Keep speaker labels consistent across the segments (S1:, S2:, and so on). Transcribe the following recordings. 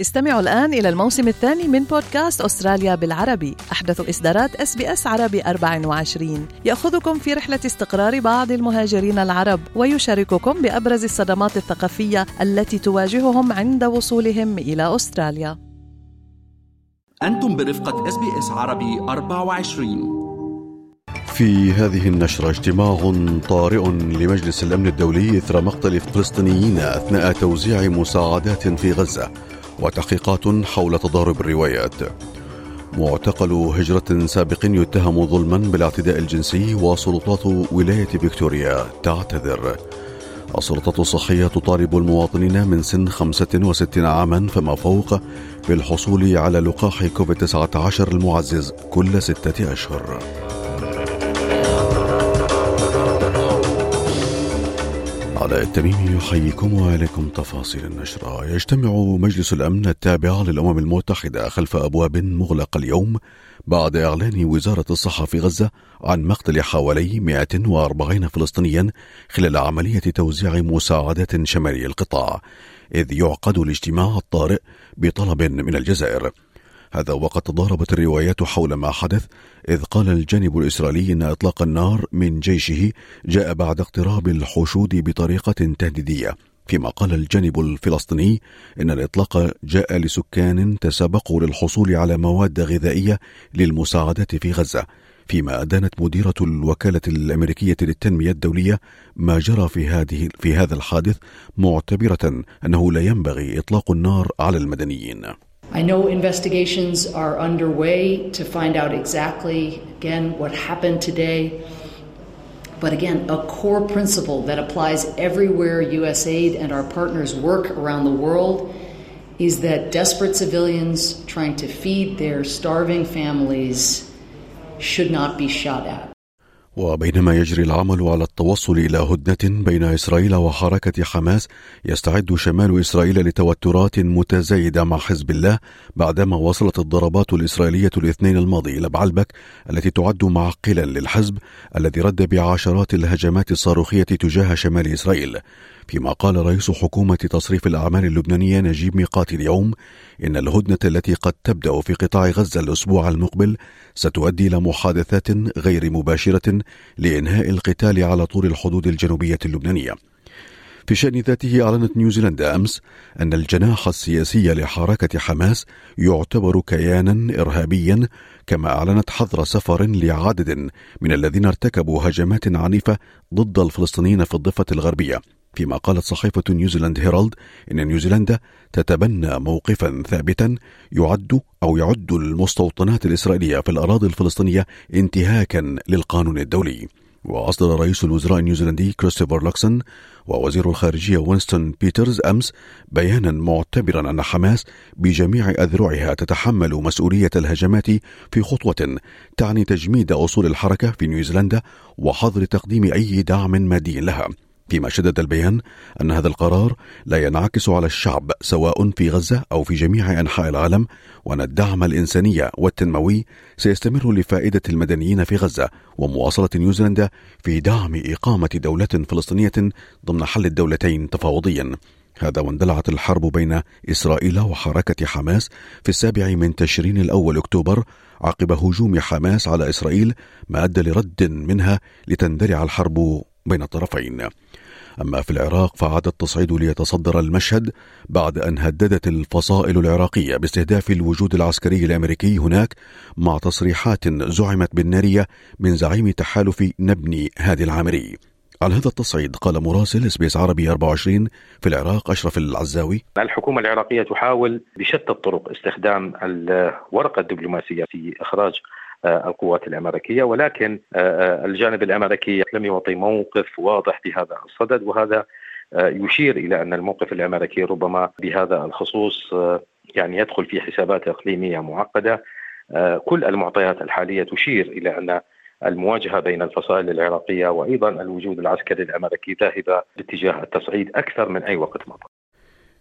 S1: استمعوا الآن إلى الموسم الثاني من بودكاست أستراليا بالعربي. أحدث إصدارات إس بي إس عربي 24 يأخذكم في رحلة استقرار بعض المهاجرين العرب ويشارككم بأبرز الصدمات الثقافية التي تواجههم عند وصولهم إلى أستراليا.
S2: أنتم برفقة إس بي إس عربي 24
S3: في هذه النشرة اجتماع طارئ لمجلس الأمن الدولي إثر مقتل الفلسطينيين أثناء توزيع مساعدات في غزة. وتحقيقات حول تضارب الروايات معتقل هجرة سابق يتهم ظلما بالاعتداء الجنسي وسلطات ولاية فيكتوريا تعتذر السلطات الصحية تطالب المواطنين من سن 65 عاما فما فوق بالحصول على لقاح كوفيد 19 المعزز كل ستة أشهر. علاء التميمي يحييكم وعليكم تفاصيل النشرة. يجتمع مجلس الأمن التابع للأمم المتحدة خلف أبواب مغلقة اليوم بعد إعلان وزارة الصحة في غزة عن مقتل حوالي 140 فلسطينيا خلال عملية توزيع مساعدات شمالي القطاع إذ يعقد الاجتماع الطارئ بطلب من الجزائر. هذا وقد تضاربت الروايات حول ما حدث إذ قال الجانب الإسرائيلي أن إطلاق النار من جيشه جاء بعد اقتراب الحشود بطريقة تهديدية فيما قال الجانب الفلسطيني إن الإطلاق جاء لسكان تسابقوا للحصول على مواد غذائية للمساعدات في غزة فيما أدانت مديرة الوكالة الأمريكية للتنمية الدولية ما جرى في هذه في هذا الحادث معتبرة أنه لا ينبغي إطلاق النار على المدنيين.
S4: I know investigations are underway to find out exactly, again, what happened today. But again, a core principle that applies everywhere USAID and our partners work around the world is that desperate civilians trying to feed their starving families should not be shot at.
S3: وبينما يجري العمل على التوصل إلى هدنة بين إسرائيل وحركة حماس يستعد شمال إسرائيل لتوترات متزايدة مع حزب الله بعدما وصلت الضربات الإسرائيلية الاثنين الماضي إلى بعلبك التي تعد معقلا للحزب الذي رد بعشرات الهجمات الصاروخية تجاه شمال إسرائيل. فيما قال رئيس حكومة تصريف الأعمال اللبنانية نجيب ميقاتي اليوم إن الهدنة التي قد تبدأ في قطاع غزة الأسبوع المقبل ستؤدي إلى محادثات غير مباشرة لإنهاء القتال على طول الحدود الجنوبية اللبنانية. في شأن ذاته أعلنت نيوزيلندا أمس أن الجناح السياسي لحركة حماس يعتبر كيانا إرهابيا كما أعلنت حظر سفر لعدد من الذين ارتكبوا هجمات عنيفة ضد الفلسطينيين في الضفة الغربية فيما قالت صحيفة نيوزيلاند هيرالد إن نيوزيلندا تتبنى موقفا ثابتا يعد أو يعد المستوطنات الإسرائيلية في الأراضي الفلسطينية انتهاكا للقانون الدولي. وأصدر رئيس الوزراء النيوزيلندي كريستوفر لوكسون ووزير الخارجية وينستون بيترز أمس بيانا معتبرا أن حماس بجميع أذرعها تتحمل مسؤولية الهجمات في خطوة تعني تجميد أصول الحركة في نيوزيلندا وحظر تقديم أي دعم مادي لها. فيما شدد البيان أن هذا القرار لا ينعكس على الشعب سواء في غزة أو في جميع أنحاء العالم وأن الدعم الإنساني والتنموي سيستمر لفائدة المدنيين في غزة ومواصلة نيوزيلندا في دعم إقامة دولة فلسطينية ضمن حل الدولتين تفاوضيا. هذا واندلعت الحرب بين إسرائيل وحركة حماس في السابع من تشرين الأول أكتوبر عقب هجوم حماس على إسرائيل ما أدى لرد منها لتندلع الحرب بين الطرفين. أما في العراق فعاد التصعيد ليتصدر المشهد بعد أن هددت الفصائل العراقية باستهداف الوجود العسكري الأمريكي هناك مع تصريحات زعمت بالنارية من زعيم تحالف نبني هادي العامري. على هذا التصعيد قال مراسل إس بي إس عربي 24 في العراق أشرف العزاوي.
S5: الحكومة العراقية تحاول بشتى الطرق استخدام الورقة الدبلوماسية في إخراج القوات الأمريكية ولكن آه، آه، الجانب الأمريكي لم يعطي موقف واضح بهذا الصدد وهذا يشير إلى أن الموقف الأمريكي ربما بهذا الخصوص يعني يدخل في حسابات إقليمية معقدة كل المعطيات الحالية تشير إلى أن المواجهة بين الفصائل العراقية وأيضا الوجود العسكري الأمريكي ذاهبة باتجاه التصعيد أكثر من أي وقت مضى.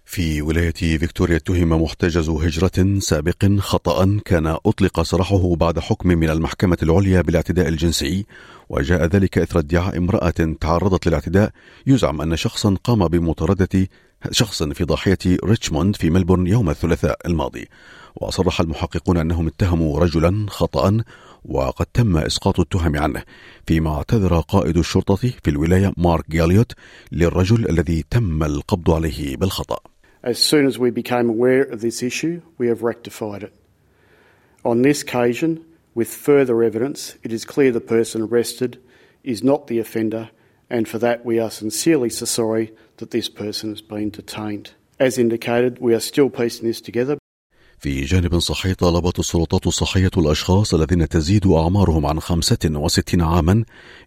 S3: في ولاية فيكتوريا اتهم محتجز هجرة سابق خطأ كان أطلق سراحه بعد حكم من المحكمة العليا بالاعتداء الجنسي وجاء ذلك إثر ادعاء امرأة تعرضت للاعتداء. يزعم أن شخصا قام بمطاردة شخص في ضاحية ريتشموند في ملبورن يوم الثلاثاء الماضي. وصرح المحققون أنهم اتهموا رجلا خطأ وقد تم إسقاط التهم عنه. فيما اعتذر قائد الشرطة في الولاية مارك جاليوت للرجل الذي تم القبض عليه بالخطأ.
S6: As soon as we became aware of this issue, we have rectified it. On this occasion, with further evidence, it is clear the person arrested is not the offender, and for that we are sincerely sorry that this person has been detained. As indicated, we are still piecing this together.
S3: في جانب صحي طالبت السلطات الصحية الأشخاص الذين تزيد أعمارهم عن 65 عاما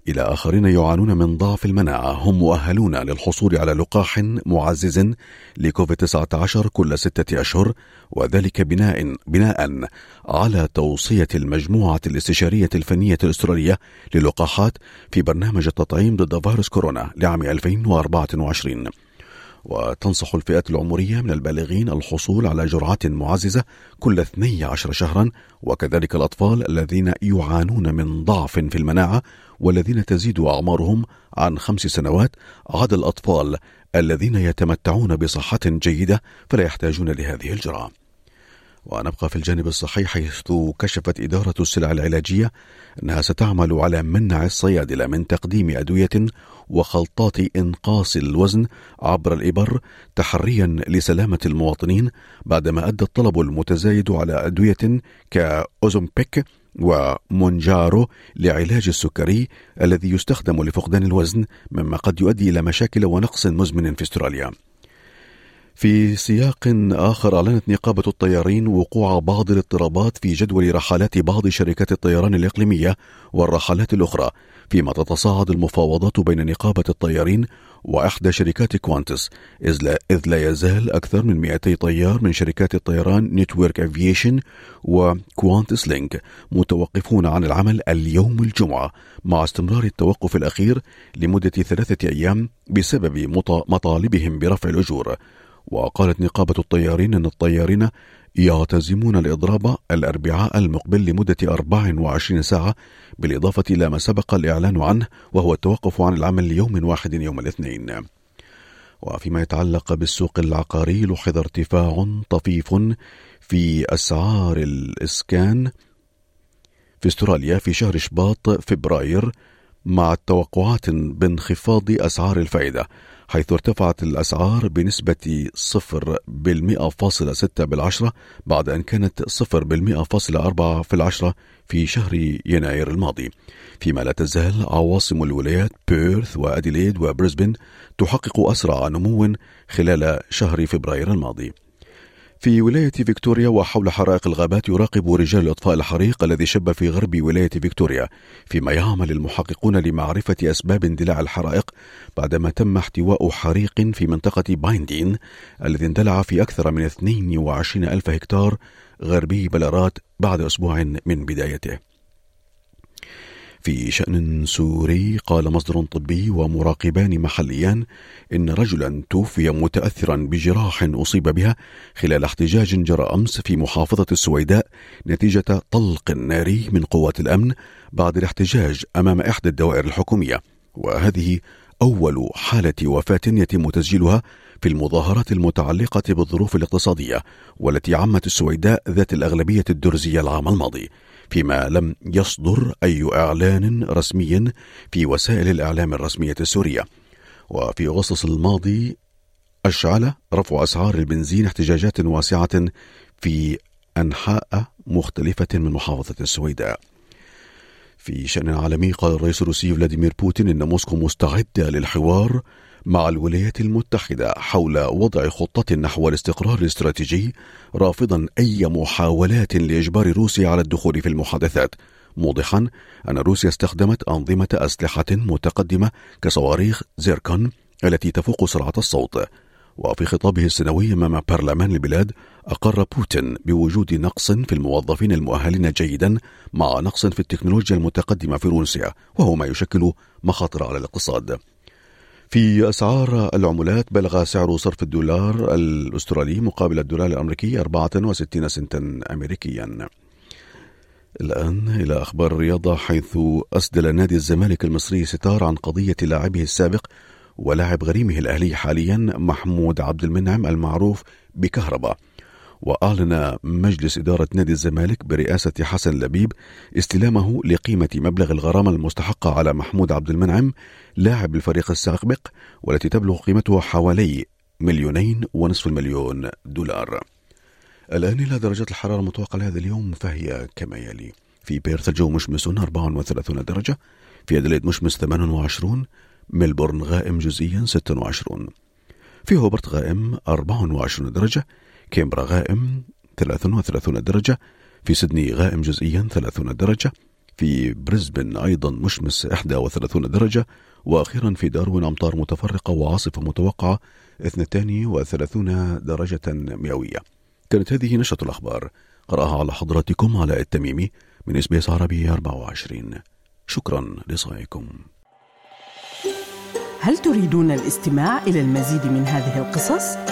S3: إلى آخرين يعانون من ضعف المناعة. هم مؤهلون للحصول على لقاح معزز لكوفيد 19 كل ستة أشهر وذلك بناء بناء على توصية المجموعة الاستشارية الفنية الأسترالية للقاحات في برنامج التطعيم ضد فيروس كورونا لعام 2024 وتنصح الفئات العمرية من البالغين الحصول على جرعات معززة كل 12 شهرا وكذلك الأطفال الذين يعانون من ضعف في المناعة والذين تزيد أعمارهم عن خمس سنوات عدا الأطفال الذين يتمتعون بصحة جيدة فلا يحتاجون لهذه الجرعة. ونبقى في الجانب الصحي حيث كشفت إدارة السلع العلاجية أنها ستعمل على منع الصيادلة من تقديم أدوية وخلطات إنقاص الوزن عبر الإبر تحريا لسلامة المواطنين بعدما أدى الطلب المتزايد على أدوية كأوزومبيك ومونجارو لعلاج السكري الذي يستخدم لفقدان الوزن مما قد يؤدي إلى مشاكل ونقص مزمن في أستراليا. في سياق آخر أعلنت نقابة الطيارين وقوع بعض الاضطرابات في جدول رحلات بعض شركات الطيران الإقليمية والرحلات الأخرى. فيما تتصاعد المفاوضات بين نقابة الطيارين وإحدى شركات كوانتس إذ لا, إذ لا يزال أكثر من 200 طيار من شركات الطيران نتورك أفييشن وكوانتس لينك متوقفون عن العمل اليوم الجمعة مع استمرار التوقف الأخير لمدة ثلاثة أيام بسبب مطالبهم برفع الأجور. وقالت نقابة الطيارين أن الطيارين يعتزمون الإضراب الأربعاء المقبل لمدة 24 ساعة بالإضافة إلى ما سبق الإعلان عنه وهو التوقف عن العمل ليوم واحد يوم الاثنين. وفيما يتعلق بالسوق العقاري لوحظ ارتفاع طفيف في أسعار الإسكان في استراليا في شهر شباط فبراير مع التوقعات بانخفاض أسعار الفائدة حيث ارتفعت الأسعار بنسبة صفر بالمئة فاصلة ستة بالعشرة بعد أن كانت صفر بالمئة فاصلة أربعة في العشرة في شهر يناير الماضي. فيما لا تزال عواصم الولايات بيرث وأديليد وبريسبن تحقق أسرع نمو خلال شهر فبراير الماضي. في ولاية فيكتوريا وحول حرائق الغابات يراقب رجال إطفاء الحريق الذي شب في غرب ولاية فيكتوريا فيما يعمل المحققون لمعرفة أسباب اندلاع الحرائق بعدما تم احتواء حريق في منطقة بايندين الذي اندلع في أكثر من 22 ألف هكتار غربي بلارات بعد أسبوع من بدايته. في شأن سوري قال مصدر طبي ومراقبان محليان إن رجلا توفي متأثرا بجراح أصيب بها خلال احتجاج جرى أمس في محافظة السويداء نتيجة طلق ناري من قوات الأمن بعد الاحتجاج أمام إحدى الدوائر الحكومية وهذه أول حالة وفاة يتم تسجيلها في المظاهرات المتعلقة بالظروف الاقتصادية والتي عمت السويداء ذات الأغلبية الدرزية العام الماضي فيما لم يصدر أي إعلان رسمي في وسائل الإعلام الرسمية السورية. وفي أغسطس الماضي أشعل رفع أسعار البنزين احتجاجات واسعة في أنحاء مختلفة من محافظة السويداء. في شأن عالمي قال الرئيس الروسي فلاديمير بوتين إن موسكو مستعدة للحوار مع الولايات المتحدة حول وضع خطة نحو الاستقرار الاستراتيجي رافضا أي محاولات لإجبار روسيا على الدخول في المحادثات. موضحا أن روسيا استخدمت أنظمة أسلحة متقدمة كصواريخ زيركون التي تفوق سرعة الصوت. وفي خطابه السنوي أمام برلمان البلاد أقر بوتين بوجود نقص في الموظفين المؤهلين جيدا مع نقص في التكنولوجيا المتقدمة في روسيا وهو ما يشكل مخاطر على الاقتصاد. في أسعار العملات بلغ سعر صرف الدولار الأسترالي مقابل الدولار الأمريكي 64 سنتا أمريكيا. الآن إلى أخبار الرياضة حيث أسدل نادي الزمالك المصري ستار عن قضية لاعبه السابق ولاعب غريمه الأهلي حاليا محمود عبد المنعم المعروف بكهرباء. وأعلن مجلس إدارة نادي الزمالك برئاسة حسن لبيب استلامه لقيمة مبلغ الغرامة المستحقة على محمود عبد المنعم لاعب الفريق السابق والتي تبلغ قيمتها حوالي مليونين ونصف المليون دولار. الآن إلى درجة الحرارة المتوقعة لهذا اليوم فهي كما يلي. في بيرث الجو مشمس 34 درجة في أدليد مشمس 28 ملبورن غائم جزئيا 26 في هوبارت غائم 24 درجة كانبرا غائم 33 درجة في سيدني غائم جزئيا 30 درجة في بريسبن أيضا مشمس 31 درجة وأخيرا في داروين أمطار متفرقة وعاصفة متوقعة 32 درجة مئوية. كانت هذه نشرة الأخبار. قرأها على حضراتكم علاء التميمي من إس بي إس عربي 24 شكرا لإصغائكم.
S7: هل تريدون الاستماع إلى المزيد من هذه القصص؟